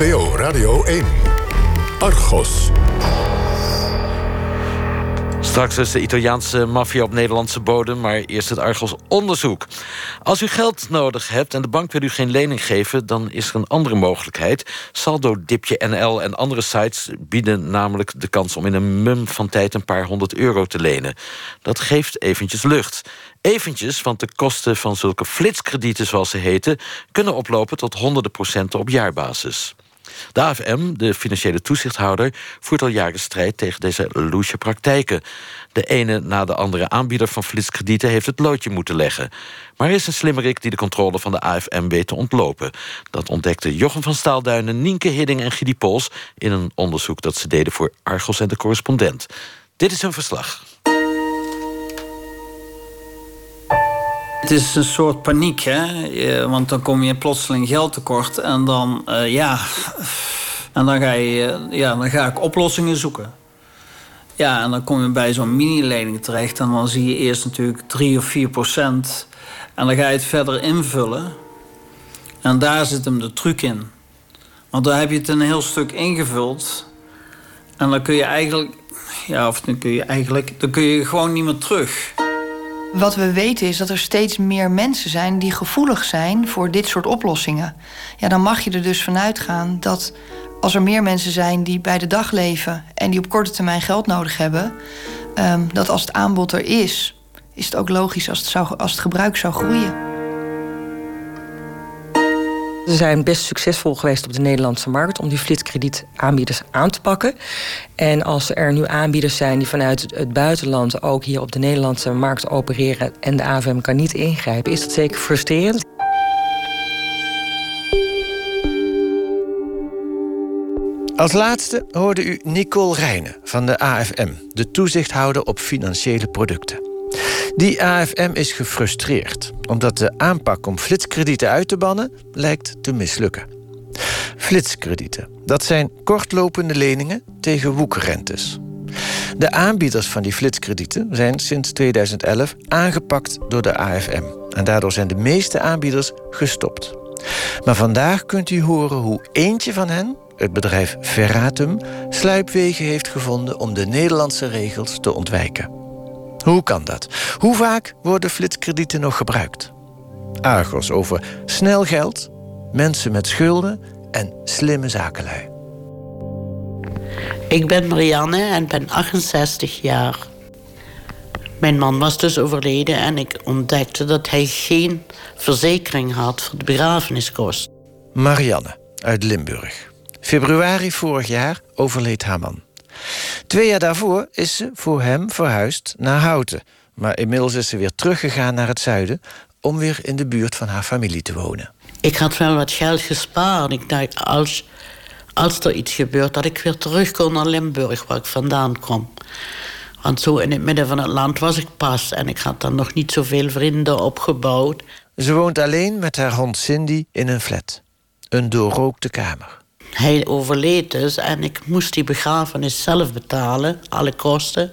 NPO Radio 1. Argos. Straks is de Italiaanse maffia op Nederlandse bodem, maar eerst het Argos-onderzoek. Als u geld nodig hebt en de bank wil u geen lening geven, dan is er een andere mogelijkheid. Saldo, Dipje NL en andere sites bieden namelijk de kans om in een mum van tijd een paar honderd euro te lenen. Dat geeft eventjes lucht. Eventjes, want de kosten van zulke flitskredieten, zoals ze heten, kunnen oplopen tot honderden procenten op jaarbasis. De AFM, de financiële toezichthouder, voert al jaren strijd tegen deze loesje praktijken. De ene na de andere aanbieder van flitskredieten heeft het loodje moeten leggen. Maar er is een slimmerik die de controle van de AFM weet te ontlopen. Dat ontdekte Jochem van Staalduinen, Nienke Hidding en Gidi Pols... in een onderzoek dat ze deden voor Argos en de correspondent. Dit is hun verslag. Het is een soort paniek, hè? Want dan kom je plotseling geld tekort en dan, uh, ja. En dan ga, je, ja, dan ga ik oplossingen zoeken. Ja, en dan kom je bij zo'n mini-lening terecht en dan zie je eerst natuurlijk 3 of 4 procent. En dan ga je het verder invullen. En daar zit hem de truc in. Want dan heb je het een heel stuk ingevuld. En dan kun je eigenlijk, ja, of dan kun je eigenlijk, dan kun je gewoon niet meer terug. Wat we weten is dat er steeds meer mensen zijn die gevoelig zijn voor dit soort oplossingen. Ja, dan mag je er dus vanuit gaan dat als er meer mensen zijn die bij de dag leven en die op korte termijn geld nodig hebben, um, dat als het aanbod er is, is het ook logisch als het, zou, als het gebruik zou groeien. Ze zijn best succesvol geweest op de Nederlandse markt om die flitskredietaanbieders aan te pakken. En als er nu aanbieders zijn die vanuit het buitenland ook hier op de Nederlandse markt opereren en de AVM kan niet ingrijpen, is dat zeker frustrerend. Als laatste hoorde u Nicole Rijnen van de AFM, de toezichthouder op financiële producten. Die AFM is gefrustreerd omdat de aanpak om flitskredieten uit te bannen lijkt te mislukken. Flitskredieten, dat zijn kortlopende leningen tegen woekerrentes. De aanbieders van die flitskredieten zijn sinds 2011 aangepakt door de AFM. En daardoor zijn de meeste aanbieders gestopt. Maar vandaag kunt u horen hoe eentje van hen, het bedrijf Ferratum, sluipwegen heeft gevonden om de Nederlandse regels te ontwijken. Hoe kan dat? Hoe vaak worden flitskredieten nog gebruikt? Argos over snel geld, mensen met schulden en slimme zakenlui. Ik ben Marianne en ben 68 jaar. Mijn man was dus overleden en ik ontdekte dat hij geen verzekering had voor de begrafeniskosten. Marianne uit Limburg. Februari vorig jaar overleed haar man. Twee jaar daarvoor is ze voor hem verhuisd naar Houten. Maar inmiddels is ze weer teruggegaan naar het zuiden om weer in de buurt van haar familie te wonen. Ik had wel wat geld gespaard. Ik dacht, als, als er iets gebeurt, dat ik weer terug kon naar Limburg, waar ik vandaan kom. Want zo in het midden van het land was ik pas en ik had dan nog niet zoveel vrienden opgebouwd. Ze woont alleen met haar hond Cindy in een flat. Een doorrookte kamer. Hij overleed dus en ik moest die begrafenis zelf betalen, alle kosten.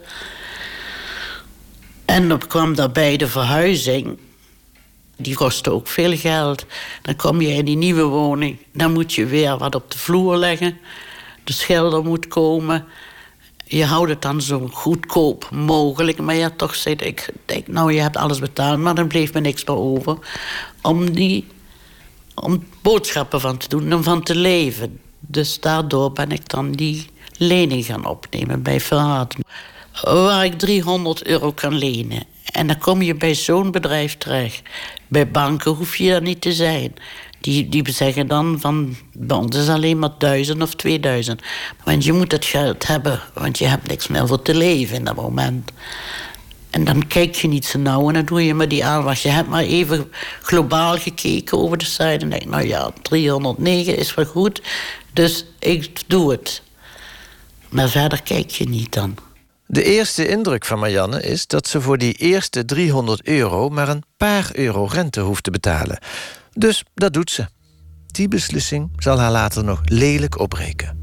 En dan kwam daarbij de verhuizing. Die kostte ook veel geld. Dan kom je in die nieuwe woning. Dan moet je weer wat op de vloer leggen. De schilder moet komen. Je houdt het dan zo goedkoop mogelijk. Maar ja, toch zei ik, denk, nou je hebt alles betaald. Maar dan bleef me niks meer over. Om, die, om boodschappen van te doen en van te leven. Dus daardoor ben ik dan die lening gaan opnemen bij Verraad. Waar ik 300 euro kan lenen. En dan kom je bij zo'n bedrijf terecht. Bij banken hoef je dat niet te zijn. Die, die zeggen dan van, ons is alleen maar duizend of 2000. Want je moet het geld hebben, want je hebt niks meer voor te leven in dat moment. En dan kijk je niet zo nauw en dan doe je maar die aanwas. Je hebt maar even globaal gekeken over de site en denk, nou ja, 309 is wel goed. Dus ik doe het. Maar verder kijk je niet dan. De eerste indruk van Marianne is dat ze voor die eerste 300 euro maar een paar euro rente hoeft te betalen. Dus dat doet ze. Die beslissing zal haar later nog lelijk opbreken.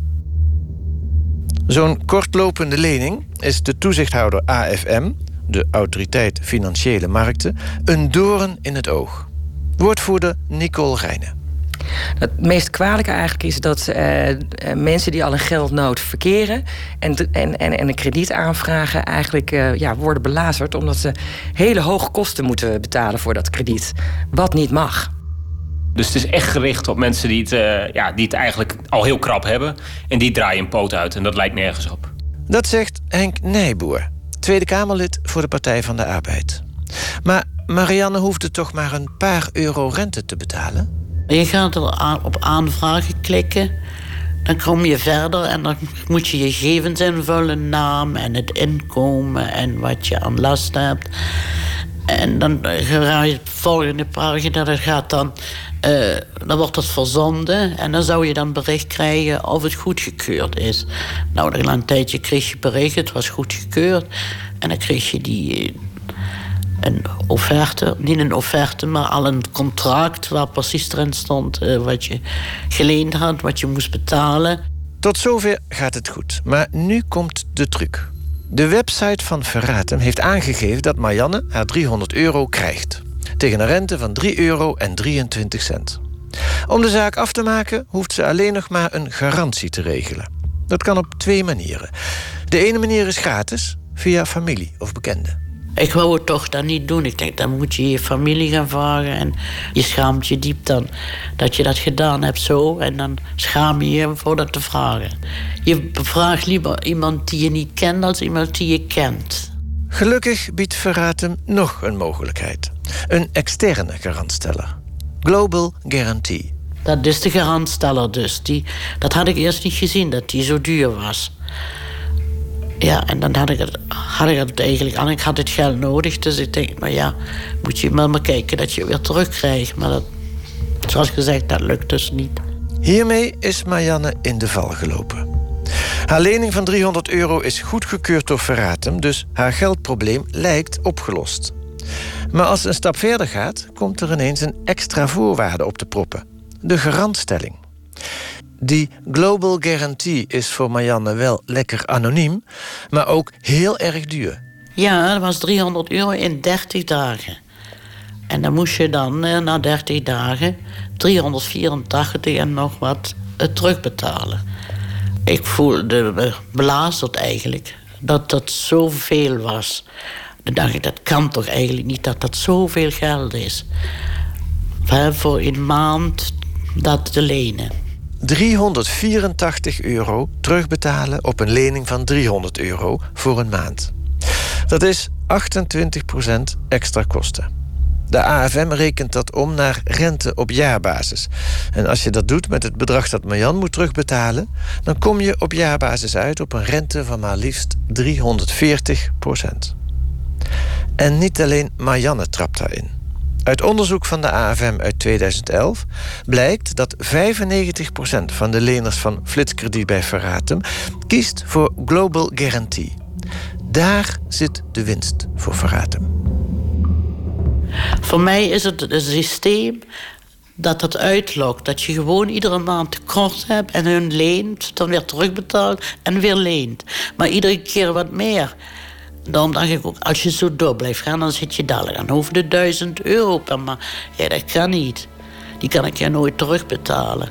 Zo'n kortlopende lening is de toezichthouder AFM, de Autoriteit Financiële Markten, een doorn in het oog. Woordvoerder Nicole Rijnen. Het meest kwalijke eigenlijk is dat uh, mensen die al in geldnood verkeren en, en, en, en een krediet aanvragen, eigenlijk uh, ja, worden belazerd omdat ze hele hoge kosten moeten betalen voor dat krediet. Wat niet mag. Dus het is echt gericht op mensen die het, uh, ja, die het eigenlijk al heel krap hebben. En die draaien een poot uit en dat lijkt nergens op. Dat zegt Henk Nijboer, Tweede Kamerlid voor de Partij van de Arbeid. Maar Marianne hoefde toch maar een paar euro rente te betalen? Je gaat er op aanvragen klikken. Dan kom je verder en dan moet je je gegevens invullen, naam en het inkomen en wat je aan last hebt. En dan ga je het volgende pagina, dat gaat dan, uh, dan wordt het verzonden en dan zou je dan bericht krijgen of het goedgekeurd is. Nou, na een tijdje kreeg je bericht, het was goedgekeurd. En dan kreeg je die een offerte, niet een offerte, maar al een contract waar precies erin stond uh, wat je geleend had, wat je moest betalen. Tot zover gaat het goed. Maar nu komt de truc. De website van Verratem heeft aangegeven dat Marianne haar 300 euro krijgt. Tegen een rente van 3 euro en 23 cent. Om de zaak af te maken hoeft ze alleen nog maar een garantie te regelen. Dat kan op twee manieren. De ene manier is gratis, via familie of bekenden. Ik wou het toch dan niet doen. Ik denk, dan moet je je familie gaan vragen. En je schaamt je diep dan dat je dat gedaan hebt zo. En dan schaam je je voor dat te vragen. Je vraagt liever iemand die je niet kent als iemand die je kent. Gelukkig biedt Verratem nog een mogelijkheid. Een externe garantsteller. Global Guarantee. Dat is de garantsteller dus. Die, dat had ik eerst niet gezien, dat die zo duur was. Ja, en dan had ik, het, had het eigenlijk aan. Ik had het geld nodig. Dus ik denk, maar ja, moet je maar, maar kijken dat je weer terugkrijgt. Maar dat, zoals gezegd, dat lukt dus niet. Hiermee is Marianne in de val gelopen. Haar lening van 300 euro is goedgekeurd door Verratem, dus haar geldprobleem lijkt opgelost. Maar als ze een stap verder gaat, komt er ineens een extra voorwaarde op te proppen: de garantstelling. Die Global Guarantee is voor Marianne wel lekker anoniem, maar ook heel erg duur. Ja, dat was 300 euro in 30 dagen. En dan moest je dan eh, na 30 dagen 384 en nog wat eh, terugbetalen. Ik voelde belazerd eigenlijk dat dat zoveel was. Dan dacht ik, dat kan toch eigenlijk niet dat dat zoveel geld is. Voor een maand dat te lenen. 384 euro terugbetalen op een lening van 300 euro voor een maand. Dat is 28% extra kosten. De AFM rekent dat om naar rente op jaarbasis. En als je dat doet met het bedrag dat Marjan moet terugbetalen, dan kom je op jaarbasis uit op een rente van maar liefst 340% En niet alleen Marianne trapt daarin. Uit onderzoek van de AFM uit 2011 blijkt dat 95% van de leners van flitskrediet bij Verratem kiest voor Global Guarantee. Daar zit de winst voor Verratem. Voor mij is het een systeem dat dat uitlokt. Dat je gewoon iedere maand tekort hebt en hun leent, dan weer terugbetaalt en weer leent. Maar iedere keer wat meer. Daarom dacht ik ook, als je zo door blijft gaan, dan zit je dadelijk aan over de duizend euro per. Ja, dat kan niet. Die kan ik je nooit terugbetalen.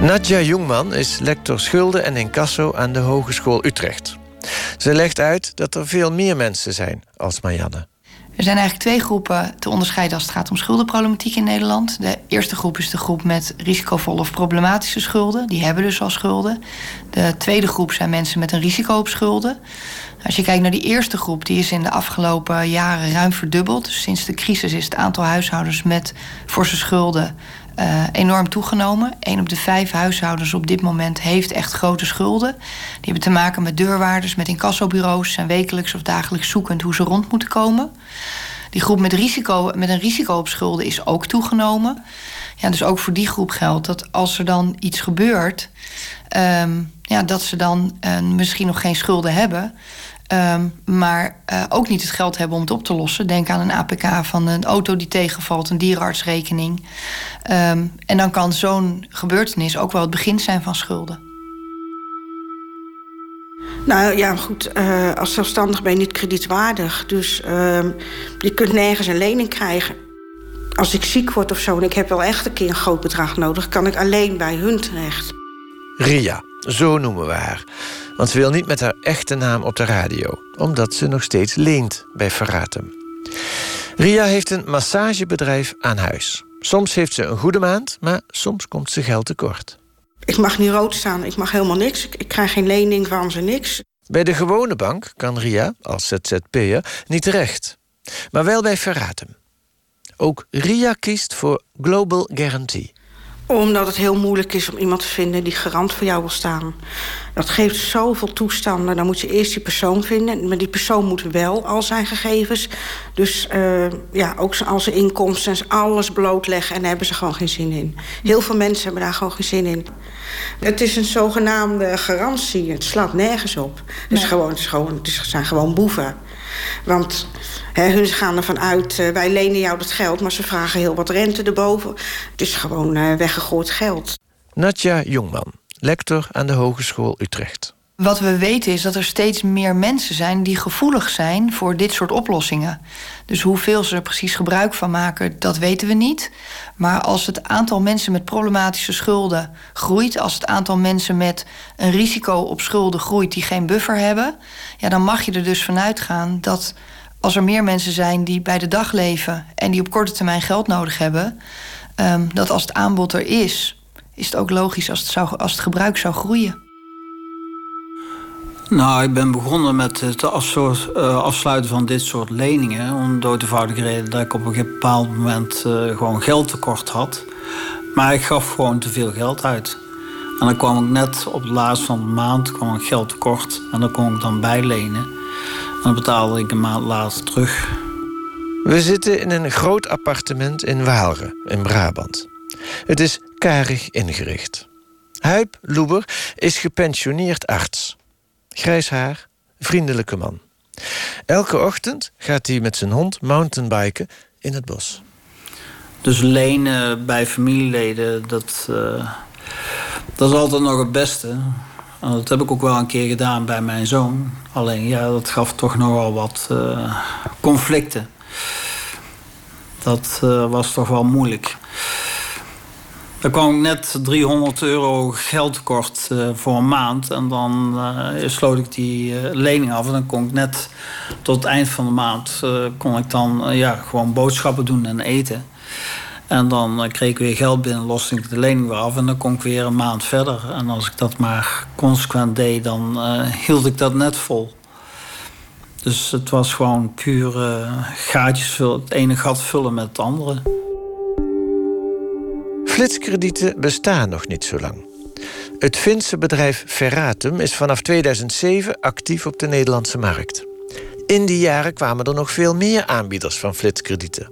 Nadja Jongman is lector schulden en incasso aan de Hogeschool Utrecht. Ze legt uit dat er veel meer mensen zijn als Marianne. Er zijn eigenlijk twee groepen te onderscheiden als het gaat om schuldenproblematiek in Nederland. De eerste groep is de groep met risicovolle of problematische schulden. Die hebben dus al schulden. De tweede groep zijn mensen met een risico op schulden. Als je kijkt naar die eerste groep, die is in de afgelopen jaren ruim verdubbeld. Dus sinds de crisis is het aantal huishoudens met forse schulden uh, enorm toegenomen. Een op de vijf huishoudens op dit moment heeft echt grote schulden. Die hebben te maken met deurwaarders, met incassobureaus... zijn wekelijks of dagelijks zoekend hoe ze rond moeten komen. Die groep met, risico, met een risico op schulden is ook toegenomen. Ja, dus ook voor die groep geldt dat als er dan iets gebeurt... Um, ja, dat ze dan uh, misschien nog geen schulden hebben... Um, maar uh, ook niet het geld hebben om het op te lossen. Denk aan een APK van een auto die tegenvalt, een dierenartsrekening. Um, en dan kan zo'n gebeurtenis ook wel het begin zijn van schulden. Nou ja, goed, uh, als zelfstandig ben je niet kredietwaardig. Dus uh, je kunt nergens een lening krijgen. als ik ziek word of zo en ik heb wel echt een keer een groot bedrag nodig, kan ik alleen bij hun terecht. Ria, zo noemen we haar. Want ze wil niet met haar echte naam op de radio, omdat ze nog steeds leent bij Verratum. Ria heeft een massagebedrijf aan huis. Soms heeft ze een goede maand, maar soms komt ze geld tekort. Ik mag niet rood staan, ik mag helemaal niks. Ik, ik krijg geen lening van ze, niks. Bij de gewone bank kan Ria, als ZZP'er, niet terecht. Maar wel bij Verratum. Ook Ria kiest voor Global Guarantee omdat het heel moeilijk is om iemand te vinden die garant voor jou wil staan. Dat geeft zoveel toestanden. Dan moet je eerst die persoon vinden. Maar die persoon moet wel al zijn gegevens. Dus uh, ja, ook al zijn inkomsten en alles blootleggen. En daar hebben ze gewoon geen zin in. Heel veel mensen hebben daar gewoon geen zin in. Het is een zogenaamde garantie. Het slaat nergens op. Het, is gewoon, het, is gewoon, het zijn gewoon boeven. Want hun gaan ervan uit, uh, wij lenen jou dat geld... maar ze vragen heel wat rente erboven. Het is gewoon uh, weggegooid geld. Natja Jongman, lector aan de Hogeschool Utrecht. Wat we weten is dat er steeds meer mensen zijn die gevoelig zijn voor dit soort oplossingen. Dus hoeveel ze er precies gebruik van maken, dat weten we niet. Maar als het aantal mensen met problematische schulden groeit, als het aantal mensen met een risico op schulden groeit die geen buffer hebben, ja, dan mag je er dus vanuit gaan dat als er meer mensen zijn die bij de dag leven en die op korte termijn geld nodig hebben, um, dat als het aanbod er is, is het ook logisch als het, zou, als het gebruik zou groeien. Nou, ik ben begonnen met het eh, afsluiten van dit soort leningen. Om door de eenvoudige reden dat ik op een bepaald moment uh, gewoon geldtekort had. Maar ik gaf gewoon te veel geld uit. En dan kwam ik net op de laatste van de maand ik geld tekort. En dan kon ik dan bijlenen. Dan betaalde ik een maand later terug. We zitten in een groot appartement in Waalre, in Brabant. Het is karig ingericht. Huip Loeber is gepensioneerd arts. Grijs haar, vriendelijke man. Elke ochtend gaat hij met zijn hond mountainbiken in het bos. Dus lenen bij familieleden, dat, uh, dat is altijd nog het beste. Nou, dat heb ik ook wel een keer gedaan bij mijn zoon. Alleen ja, dat gaf toch nogal wat uh, conflicten. Dat was toch wel moeilijk. Dan kwam ik net 300 euro geld tekort uh, voor een maand. En dan sloot ik die lening af. En dan kon ik net tot het eind van de maand... kon ik dan ja, gewoon boodschappen doen en eten. En dan eh, kreeg ik weer geld binnen, loste ik de lening weer af en dan kon ik weer een maand verder. En als ik dat maar consequent deed, dan hield ik dat net vol. Dus het was gewoon puur gaatjes vullen, het ene gat vullen met het andere. Flitskredieten bestaan nog niet zo lang. Het Finse bedrijf Ferratum is vanaf 2007 actief op de Nederlandse markt. In die jaren kwamen er nog veel meer aanbieders van flitskredieten.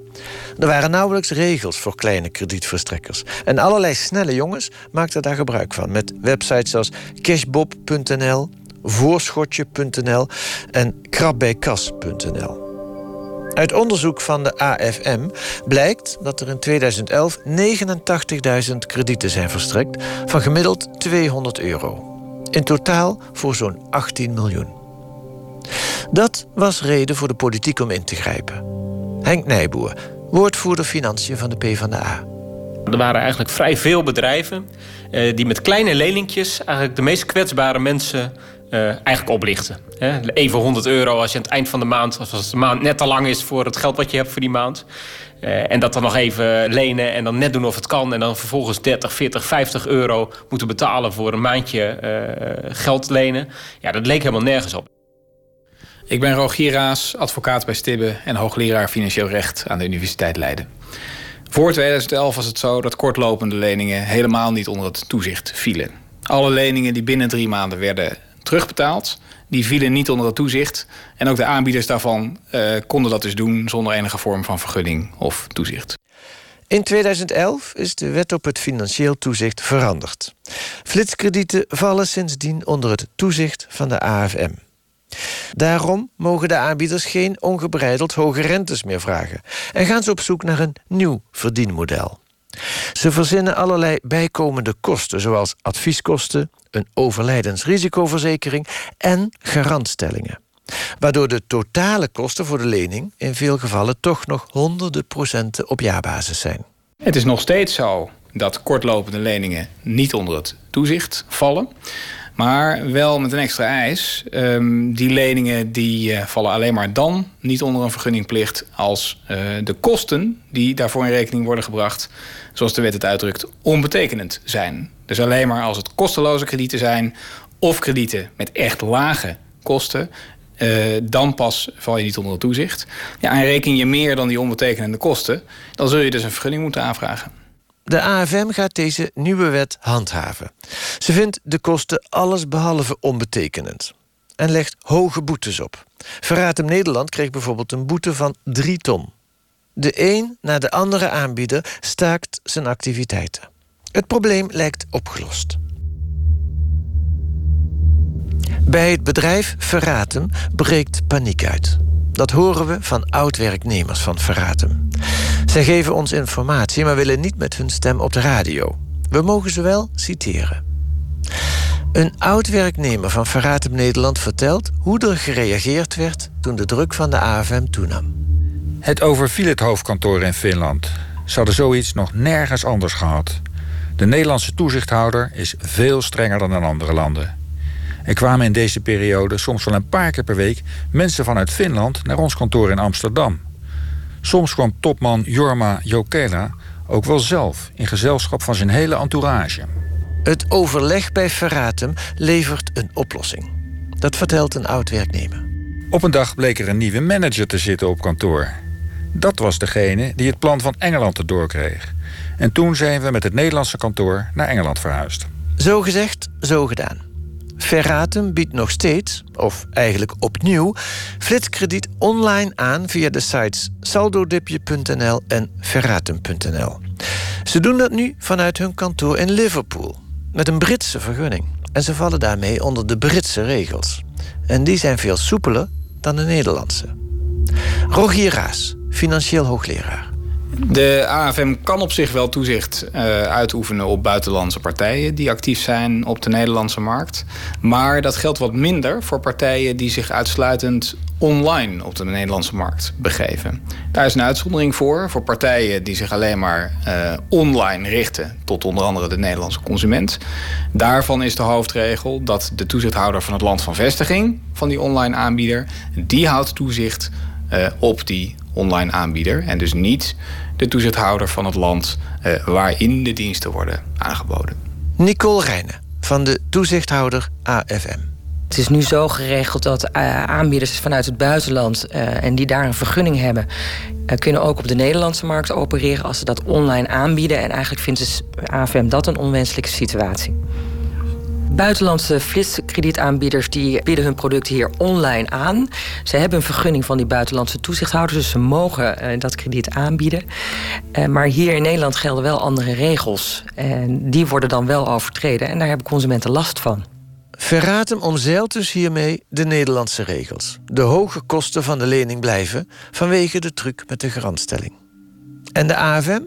Er waren nauwelijks regels voor kleine kredietverstrekkers. En allerlei snelle jongens maakten daar gebruik van... met websites als cashbob.nl, voorschotje.nl en krabbijkas.nl. Uit onderzoek van de AFM blijkt dat er in 2011 89.000 kredieten zijn verstrekt... van gemiddeld 200 euro. In totaal voor zo'n 18 miljoen. Dat was reden voor de politiek om in te grijpen. Henk Nijboer, woordvoerder financiën van de PvdA. Er waren eigenlijk vrij veel bedrijven eh, die met kleine leningjes eigenlijk de meest kwetsbare mensen uh, eigenlijk oplichten. Even 100 euro als je aan het eind van de maand, als de maand net te lang is voor het geld wat je hebt voor die maand. Uh, en dat dan nog even lenen en dan net doen of het kan. En dan vervolgens 30, 40, 50 euro moeten betalen voor een maandje uh, geld lenen. Ja, dat leek helemaal nergens op. Ik ben Rogier Raas, advocaat bij Stibbe en hoogleraar financieel recht aan de Universiteit Leiden. Voor 2011 was het zo dat kortlopende leningen helemaal niet onder het toezicht vielen. Alle leningen die binnen drie maanden werden terugbetaald, die vielen niet onder het toezicht. En ook de aanbieders daarvan uh, konden dat dus doen zonder enige vorm van vergunning of toezicht. In 2011 is de wet op het financieel toezicht veranderd. Flitskredieten vallen sindsdien onder het toezicht van de AFM. Daarom mogen de aanbieders geen ongebreideld hoge rentes meer vragen en gaan ze op zoek naar een nieuw verdienmodel. Ze verzinnen allerlei bijkomende kosten, zoals advieskosten, een overlijdensrisicoverzekering en garantstellingen. Waardoor de totale kosten voor de lening in veel gevallen toch nog honderden procenten op jaarbasis zijn. Het is nog steeds zo dat kortlopende leningen niet onder het toezicht vallen. Maar wel met een extra eis. Um, die leningen die uh, vallen alleen maar dan niet onder een vergunningplicht als uh, de kosten die daarvoor in rekening worden gebracht, zoals de wet het uitdrukt, onbetekenend zijn. Dus alleen maar als het kosteloze kredieten zijn of kredieten met echt lage kosten, uh, dan pas val je niet onder toezicht. Ja, en reken je meer dan die onbetekenende kosten, dan zul je dus een vergunning moeten aanvragen. De AFM gaat deze nieuwe wet handhaven. Ze vindt de kosten allesbehalve onbetekenend en legt hoge boetes op. Verraad Nederland kreeg bijvoorbeeld een boete van 3 ton. De een na de andere aanbieder staakt zijn activiteiten. Het probleem lijkt opgelost. Bij het bedrijf Verratem breekt paniek uit. Dat horen we van oud-werknemers van Verratem. Zij geven ons informatie, maar willen niet met hun stem op de radio. We mogen ze wel citeren. Een oud-werknemer van Verratem Nederland vertelt hoe er gereageerd werd toen de druk van de AFM toenam. Het overviel het hoofdkantoor in Finland. Ze hadden zoiets nog nergens anders gehad. De Nederlandse toezichthouder is veel strenger dan in andere landen. Er kwamen in deze periode soms wel een paar keer per week mensen vanuit Finland naar ons kantoor in Amsterdam. Soms kwam topman Jorma Jokela ook wel zelf in gezelschap van zijn hele entourage. Het overleg bij Verratem levert een oplossing. Dat vertelt een oud-werknemer. Op een dag bleek er een nieuwe manager te zitten op kantoor. Dat was degene die het plan van Engeland erdoor kreeg. En toen zijn we met het Nederlandse kantoor naar Engeland verhuisd. Zo gezegd, zo gedaan. Verratum biedt nog steeds, of eigenlijk opnieuw, flitskrediet online aan via de sites saldodipje.nl en verratum.nl. Ze doen dat nu vanuit hun kantoor in Liverpool, met een Britse vergunning. En ze vallen daarmee onder de Britse regels. En die zijn veel soepeler dan de Nederlandse. Rogier Raas, financieel hoogleraar. De AFM kan op zich wel toezicht uh, uitoefenen op buitenlandse partijen die actief zijn op de Nederlandse markt. Maar dat geldt wat minder voor partijen die zich uitsluitend online op de Nederlandse markt begeven. Daar is een uitzondering voor, voor partijen die zich alleen maar uh, online richten tot onder andere de Nederlandse consument. Daarvan is de hoofdregel dat de toezichthouder van het land van vestiging van die online aanbieder, die houdt toezicht uh, op die online aanbieder en dus niet de toezichthouder van het land uh, waarin de diensten worden aangeboden. Nicole Rijnen van de toezichthouder AFM. Het is nu zo geregeld dat uh, aanbieders vanuit het buitenland uh, en die daar een vergunning hebben, uh, kunnen ook op de Nederlandse markt opereren als ze dat online aanbieden. En eigenlijk vindt de AFM dat een onwenselijke situatie. Buitenlandse flitskredietaanbieders die bieden hun producten hier online aan. Ze hebben een vergunning van die buitenlandse toezichthouders, dus ze mogen uh, dat krediet aanbieden. Uh, maar hier in Nederland gelden wel andere regels. En die worden dan wel overtreden en daar hebben consumenten last van. Verratem omzeilt dus hiermee de Nederlandse regels. De hoge kosten van de lening blijven vanwege de truc met de garantstelling. En de AFM,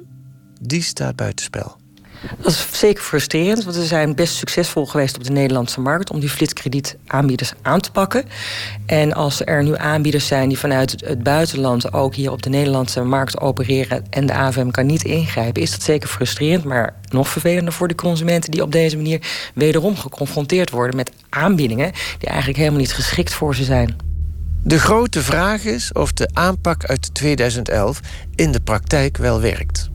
die staat buitenspel. Dat is zeker frustrerend, want we zijn best succesvol geweest op de Nederlandse markt om die flitskredietaanbieders aan te pakken. En als er nu aanbieders zijn die vanuit het buitenland ook hier op de Nederlandse markt opereren en de AVM kan niet ingrijpen, is dat zeker frustrerend, maar nog vervelender voor de consumenten die op deze manier wederom geconfronteerd worden met aanbiedingen die eigenlijk helemaal niet geschikt voor ze zijn. De grote vraag is of de aanpak uit 2011 in de praktijk wel werkt.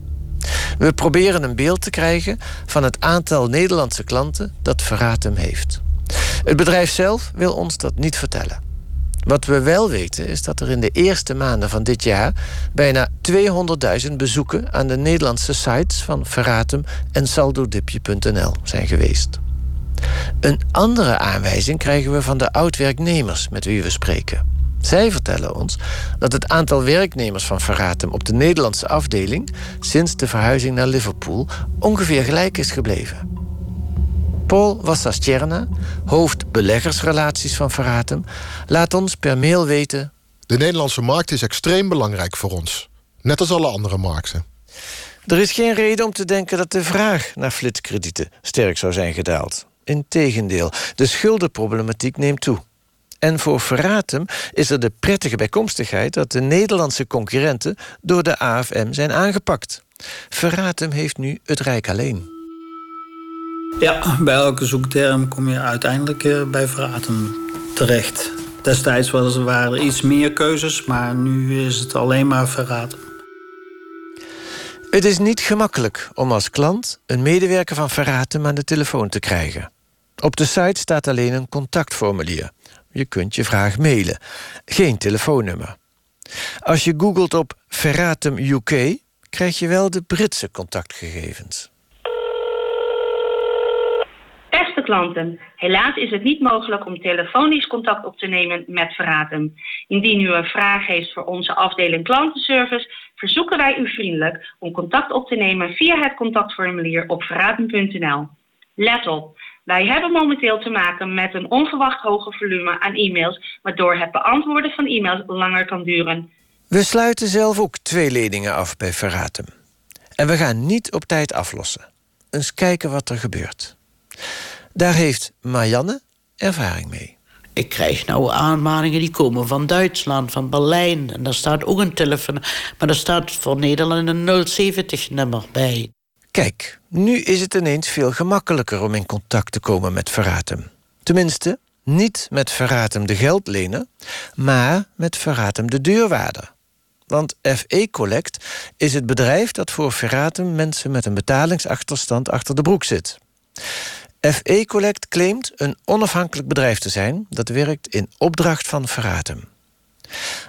We proberen een beeld te krijgen van het aantal Nederlandse klanten dat Verratem heeft. Het bedrijf zelf wil ons dat niet vertellen. Wat we wel weten is dat er in de eerste maanden van dit jaar bijna 200.000 bezoeken aan de Nederlandse sites van Verratem en saldodipje.nl zijn geweest. Een andere aanwijzing krijgen we van de oud-werknemers met wie we spreken. Zij vertellen ons dat het aantal werknemers van Verratem op de Nederlandse afdeling sinds de verhuizing naar Liverpool ongeveer gelijk is gebleven. Paul Wassastjerna, hoofd beleggersrelaties van Verratem, laat ons per mail weten. De Nederlandse markt is extreem belangrijk voor ons, net als alle andere markten. Er is geen reden om te denken dat de vraag naar flitskredieten sterk zou zijn gedaald. Integendeel, de schuldenproblematiek neemt toe. En voor Verratem is er de prettige bijkomstigheid dat de Nederlandse concurrenten door de AFM zijn aangepakt. Verratem heeft nu het Rijk alleen. Ja, bij elke zoekterm kom je uiteindelijk eh, bij Verratem terecht. Destijds was, waren er iets meer keuzes, maar nu is het alleen maar Verratem. Het is niet gemakkelijk om als klant een medewerker van Verratem aan de telefoon te krijgen. Op de site staat alleen een contactformulier. Je kunt je vraag mailen. Geen telefoonnummer. Als je googelt op Verratem UK, krijg je wel de Britse contactgegevens. Beste klanten, helaas is het niet mogelijk om telefonisch contact op te nemen met Verratem. Indien u een vraag heeft voor onze afdeling klantenservice, verzoeken wij u vriendelijk om contact op te nemen via het contactformulier op verratem.nl. Let op, wij hebben momenteel te maken met een onverwacht hoge volume aan e-mails, waardoor het beantwoorden van e-mails langer kan duren. We sluiten zelf ook twee leningen af bij Verratem. En we gaan niet op tijd aflossen. Eens kijken wat er gebeurt. Daar heeft Marianne ervaring mee. Ik krijg nou aanmaningen die komen van Duitsland, van Berlijn. En daar staat ook een telefoon. Maar daar staat voor Nederland een 070-nummer bij. Kijk, nu is het ineens veel gemakkelijker om in contact te komen met Verratem. Tenminste, niet met Verratem de geldlener, maar met Verratem de deurwaarder. Want FE Collect is het bedrijf dat voor Verratem mensen met een betalingsachterstand achter de broek zit. FE Collect claimt een onafhankelijk bedrijf te zijn dat werkt in opdracht van Verratem.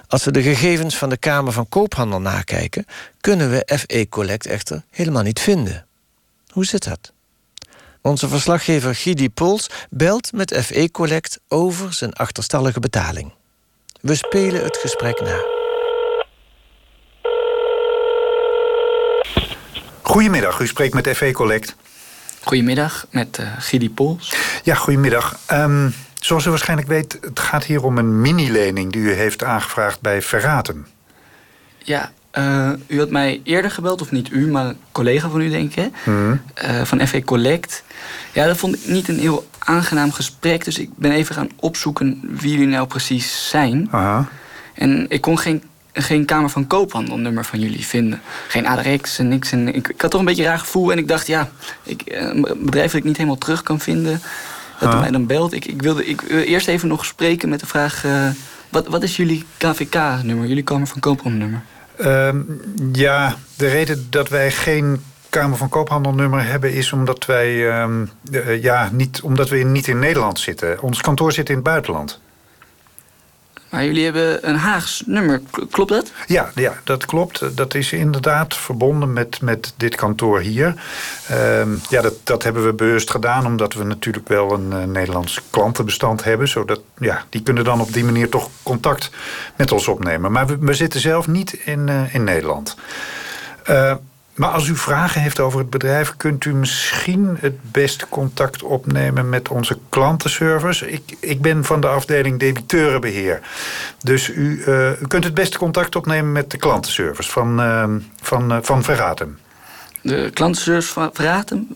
Als we de gegevens van de Kamer van Koophandel nakijken, kunnen we FE Collect echter helemaal niet vinden. Hoe zit dat? Onze verslaggever Gidi Pols belt met FE Collect over zijn achterstallige betaling. We spelen het gesprek na. Goedemiddag, u spreekt met FE Collect. Goedemiddag, met uh, Gidi Pols. Ja, goedemiddag. Um, zoals u waarschijnlijk weet, het gaat hier om een mini-lening die u heeft aangevraagd bij Verraten. Ja, uh, u had mij eerder gebeld, of niet u, maar een collega van u, denk ik, hmm. uh, van FE Collect. Ja, dat vond ik niet een heel aangenaam gesprek, dus ik ben even gaan opzoeken wie jullie nou precies zijn. Aha. En ik kon geen geen Kamer van Koophandelnummer van jullie vinden. Geen ADRX en niks. En ik, ik had toch een beetje een raar gevoel. En ik dacht, ja, ik, eh, een bedrijf dat ik niet helemaal terug kan vinden... dat huh? mij dan belt. Ik, ik wilde ik, eerst even nog spreken met de vraag... Uh, wat, wat is jullie KVK-nummer, jullie Kamer van Koophandelnummer? Uh, ja, de reden dat wij geen Kamer van Koophandelnummer hebben... is omdat wij uh, ja, niet, omdat we niet in Nederland zitten. Ons kantoor zit in het buitenland. Maar jullie hebben een Haags nummer, klopt dat? Ja, ja dat klopt. Dat is inderdaad verbonden met, met dit kantoor hier. Uh, ja, dat, dat hebben we bewust gedaan... omdat we natuurlijk wel een uh, Nederlands klantenbestand hebben. Zodat, ja, die kunnen dan op die manier toch contact met ons opnemen. Maar we, we zitten zelf niet in, uh, in Nederland. Maar als u vragen heeft over het bedrijf, kunt u misschien het beste contact opnemen met onze klantenservice. Ik, ik ben van de afdeling debiteurenbeheer. Dus u, uh, u kunt het beste contact opnemen met de klantenservice van, uh, van, uh, van Verratem. De klantenservice van Verratem?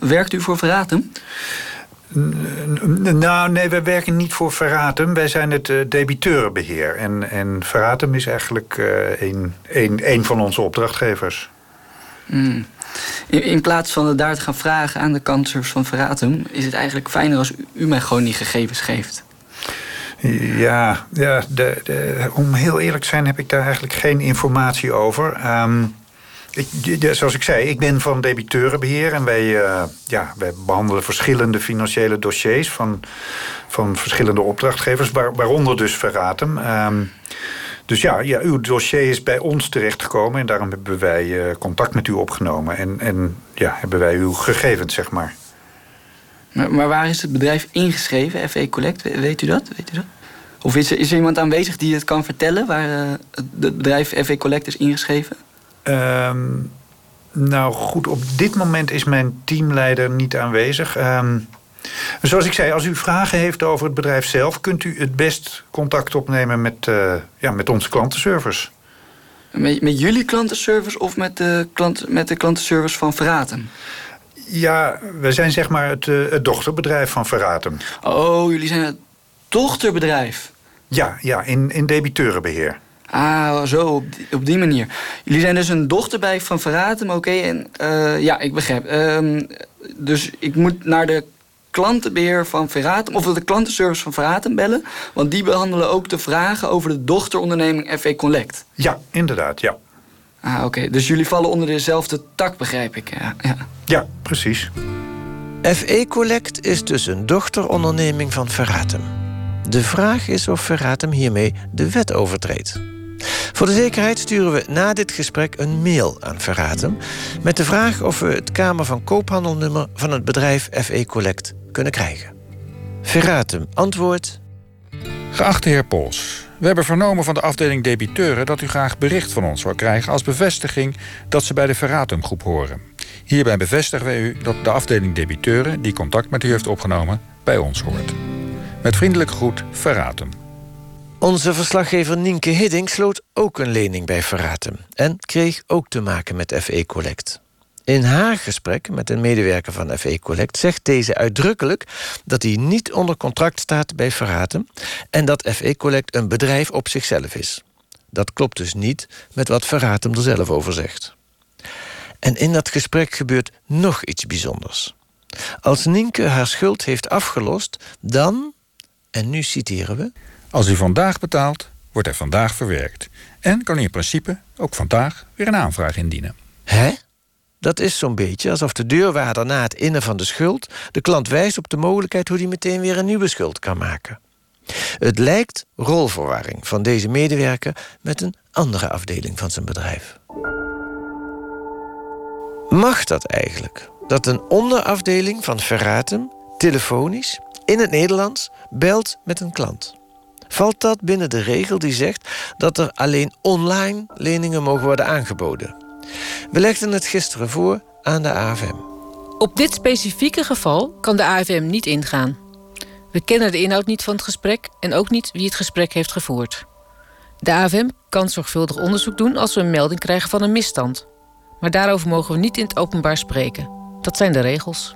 werkt u voor Verratem? Nou, nee, wij werken niet voor Verratem. Wij zijn het uh, debiteurenbeheer. En, en Verratem is eigenlijk uh, een, een, een van onze opdrachtgevers. Mm. In, plaats van het daar te gaan vragen aan de kansers van Verratum... is het eigenlijk fijner als u, mij gewoon die gegevens geeft. Ja, ja de, om heel eerlijk te zijn heb ik daar eigenlijk geen informatie over. Um, ik, zoals ik zei, ik ben van debiteurenbeheer... en wij, uh, ja, wij behandelen verschillende financiële dossiers... van, van verschillende opdrachtgevers, waar, waaronder dus Verratum... Um, dus ja, ja, uw dossier is bij ons terechtgekomen en daarom hebben wij uh, contact met u opgenomen. En, en ja, hebben wij uw gegevens, zeg maar. Maar, maar waar is het bedrijf ingeschreven, FE Collect? Weet u dat? Weet u dat? Of is er, is er iemand aanwezig die het kan vertellen waar uh, het bedrijf FE Collect is ingeschreven? Um, nou goed, op dit moment is mijn teamleider niet aanwezig. Um, Zoals ik zei, als u vragen heeft over het bedrijf zelf... kunt u het best contact opnemen met, uh, ja, met onze klantenservice. Met, met jullie klantenservice of met de, klant, met de klantenservice van Verraten? Ja, wij zijn zeg maar het, uh, het dochterbedrijf van Verraten. Oh, jullie zijn het dochterbedrijf. Ja, ja in, in debiteurenbeheer. Ah, zo, op die, op die manier. Jullie zijn dus een dochterbij van Verratum, oké. en eh, ja, ik begrijp. Ehm, dus ik moet naar de klantenbeheer van Verratum... of de klantenservice van Verratum bellen... want die behandelen ook de vragen over de dochteronderneming FE Collect. Ja, inderdaad, ja. Ah, oké. Dus jullie vallen onder dezelfde tak, begrijp ik. Ja, ja. ja precies. FE Collect is dus een dochteronderneming van Verratum. De vraag is of Verratum hiermee de wet overtreedt. Voor de zekerheid sturen we na dit gesprek een mail aan Verratum... met de vraag of we het Kamer van Koophandelnummer van het bedrijf FE Collect kunnen krijgen. Verratum antwoord... Geachte heer Pols, we hebben vernomen van de afdeling debiteuren... dat u graag bericht van ons wil krijgen als bevestiging... dat ze bij de Verratum-groep horen. Hierbij bevestigen wij u dat de afdeling debiteuren... die contact met u heeft opgenomen, bij ons hoort. Met vriendelijke groet, Verratum. Onze verslaggever Nienke Hidding sloot ook een lening bij Verratum... en kreeg ook te maken met FE Collect. In haar gesprek met een medewerker van FE Collect zegt deze uitdrukkelijk dat hij niet onder contract staat bij Verratum en dat FE Collect een bedrijf op zichzelf is. Dat klopt dus niet met wat Verratum er zelf over zegt. En in dat gesprek gebeurt nog iets bijzonders. Als Nienke haar schuld heeft afgelost, dan, en nu citeren we. Als u vandaag betaalt, wordt er vandaag verwerkt. En kan u in principe ook vandaag weer een aanvraag indienen. Hè? Dat is zo'n beetje alsof de deurwaarder na het innen van de schuld de klant wijst op de mogelijkheid hoe hij meteen weer een nieuwe schuld kan maken. Het lijkt rolverwarring van deze medewerker met een andere afdeling van zijn bedrijf. Mag dat eigenlijk? Dat een onderafdeling van Verratum telefonisch in het Nederlands belt met een klant? Valt dat binnen de regel die zegt dat er alleen online leningen mogen worden aangeboden? We legden het gisteren voor aan de AFM. Op dit specifieke geval kan de AFM niet ingaan. We kennen de inhoud niet van het gesprek en ook niet wie het gesprek heeft gevoerd. De AFM kan zorgvuldig onderzoek doen als we een melding krijgen van een misstand. Maar daarover mogen we niet in het openbaar spreken. Dat zijn de regels.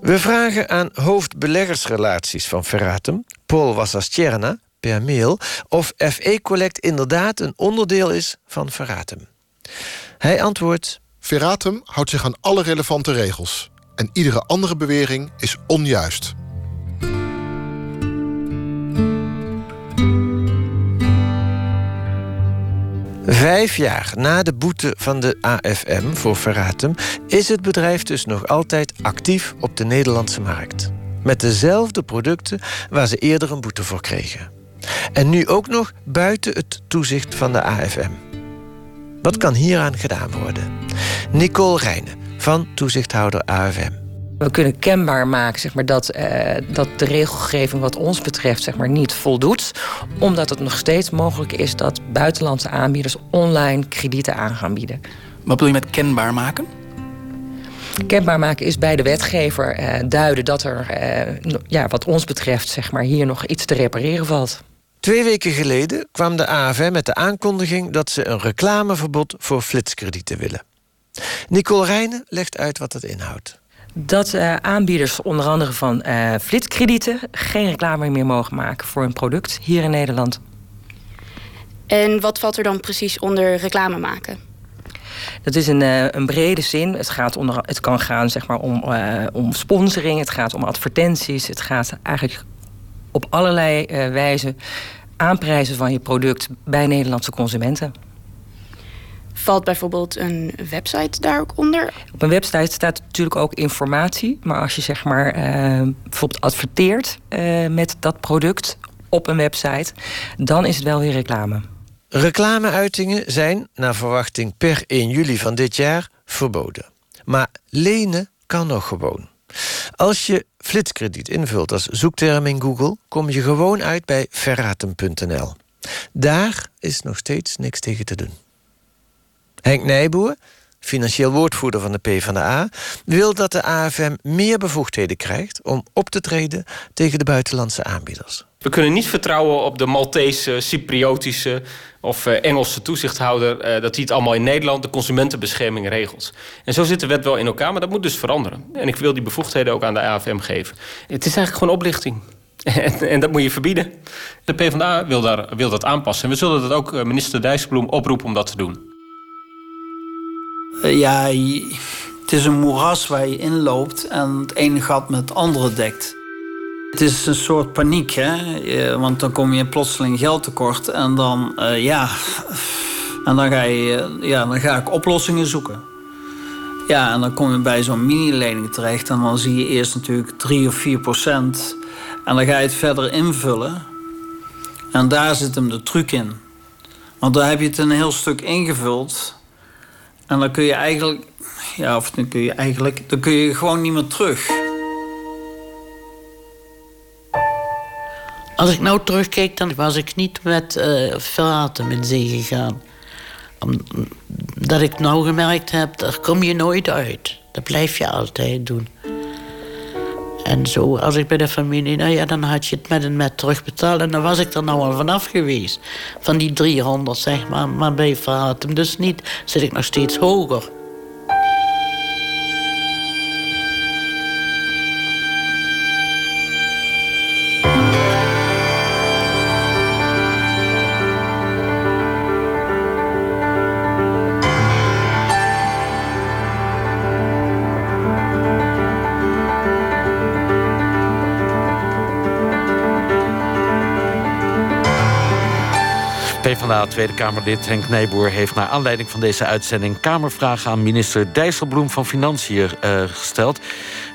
We vragen aan hoofdbeleggersrelaties van Verratum, Paul Wassastjerna, per mail of FE Collect inderdaad een onderdeel is van Verratum. Hij antwoordt... Verratum houdt zich aan alle relevante regels. En iedere andere bewering is onjuist. Vijf jaar na de boete van de AFM voor Verratum... is het bedrijf dus nog altijd actief op de Nederlandse markt. Met dezelfde producten waar ze eerder een boete voor kregen. En nu ook nog buiten het toezicht van de AFM. Wat kan hieraan gedaan worden? Nicole Rijnen van toezichthouder AFM. We kunnen kenbaar maken zeg maar, dat, eh, dat de regelgeving wat ons betreft zeg maar, niet voldoet. Omdat het nog steeds mogelijk is dat buitenlandse aanbieders online kredieten aan gaan bieden. Wat bedoel je met kenbaar maken? Kenbaar maken is bij de wetgever eh, duiden dat er, eh, ja, wat ons betreft, zeg maar, hier nog iets te repareren valt. Twee weken geleden kwam de AFM met de aankondiging dat ze een reclameverbod voor flitskredieten willen. Nicole Rijnen legt uit wat dat inhoudt. Dat uh, aanbieders onder andere van uh, flitskredieten geen reclame meer mogen maken voor een product hier in Nederland. En wat valt er dan precies onder reclame maken? Dat is een, uh, een brede zin. Het, gaat onder, het kan gaan zeg maar, om, om sponsoring, het gaat om advertenties. Het gaat eigenlijk op allerlei wijzen aanprijzen van je product bij Nederlandse consumenten. Valt bijvoorbeeld een website daar ook onder? Op een website staat natuurlijk ook informatie. Maar als je zeg maar uh, bijvoorbeeld adverteert uh, met dat product op een website, dan is het wel weer reclame. Reclameuitingen zijn, naar verwachting per 1 juli van dit jaar, verboden. Maar lenen kan nog gewoon. Als je flitskrediet invult als zoekterm in Google, kom je gewoon uit bij verraten.nl. Daar is nog steeds niks tegen te doen. Henk Nijboer, financieel woordvoerder van de PvdA, wil dat de AFM meer bevoegdheden krijgt om op te treden tegen de buitenlandse aanbieders. We kunnen niet vertrouwen op de Maltese, Cypriotische of uh, Engelse toezichthouder... Uh, dat hij het allemaal in Nederland, de consumentenbescherming, regelt. En zo zit de wet wel in elkaar, maar dat moet dus veranderen. En ik wil die bevoegdheden ook aan de AFM geven. Het is eigenlijk gewoon oplichting. En, dat moet je verbieden. De PvdA wil, daar, wil dat aanpassen. En we zullen dat ook minister Dijsselbloem oproepen om dat te doen. Ja, het is een moeras waar je inloopt en het ene gat met het andere dekt. Het is een soort paniek, hè? want dan kom je plotseling geld tekort en dan, uh, ja. En dan ga, je, ja, dan ga ik oplossingen zoeken. Ja, en dan kom je bij zo'n mini-lening terecht en dan zie je eerst natuurlijk 3 of 4 procent. En dan ga je het verder invullen. En daar zit hem de truc in. Want dan heb je het een heel stuk ingevuld. En dan kun je eigenlijk, ja, of dan kun je eigenlijk, dan kun je gewoon niet meer terug. Als ik nou terugkijk, dan was ik niet met uh, verraten in zee gegaan. Omdat ik nou gemerkt heb, daar kom je nooit uit. Dat blijf je altijd doen. En zo, als ik bij de familie, nou ja, dan had je het met en met terugbetaald. En dan was ik er nou al vanaf geweest. Van die 300, zeg maar. Maar bij Verhatem dus niet. Zit ik nog steeds hoger. PvdA Tweede Kamerlid Henk Nijboer heeft naar aanleiding van deze uitzending Kamervragen aan minister Dijsselbloem van Financiën uh, gesteld.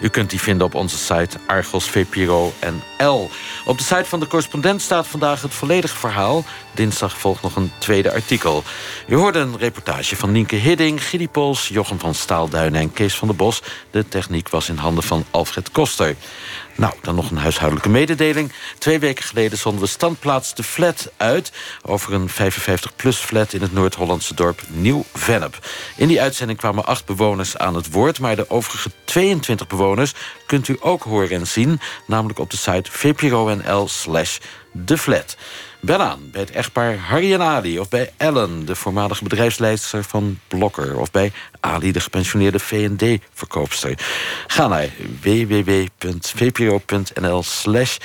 U kunt die vinden op onze site Argos VPRO NL. Op de site van de correspondent staat vandaag het volledige verhaal. Dinsdag volgt nog een tweede artikel. U hoorde een reportage van Nienke Hidding, Gidi Pols, Jochem van Staalduinen en Kees van der Bos. De techniek was in handen van Alfred Koster. Nou, dan nog een huishoudelijke mededeling. Twee weken geleden zonden we standplaats de flat uit... over een 55-plus flat in het Noord-Hollandse dorp Nieuw-Vennep. In die uitzending kwamen acht bewoners aan het woord... maar de overige 22 bewoners kunt u ook horen en zien... namelijk op de site vpro.nl slash de flat. Bel aan bij het echtpaar Harry en Ali... of bij Ellen, de voormalige bedrijfsleider van Blokker... of bij Ali, de gepensioneerde V&D-verkoopster. Ga naar www.vpro.nl slash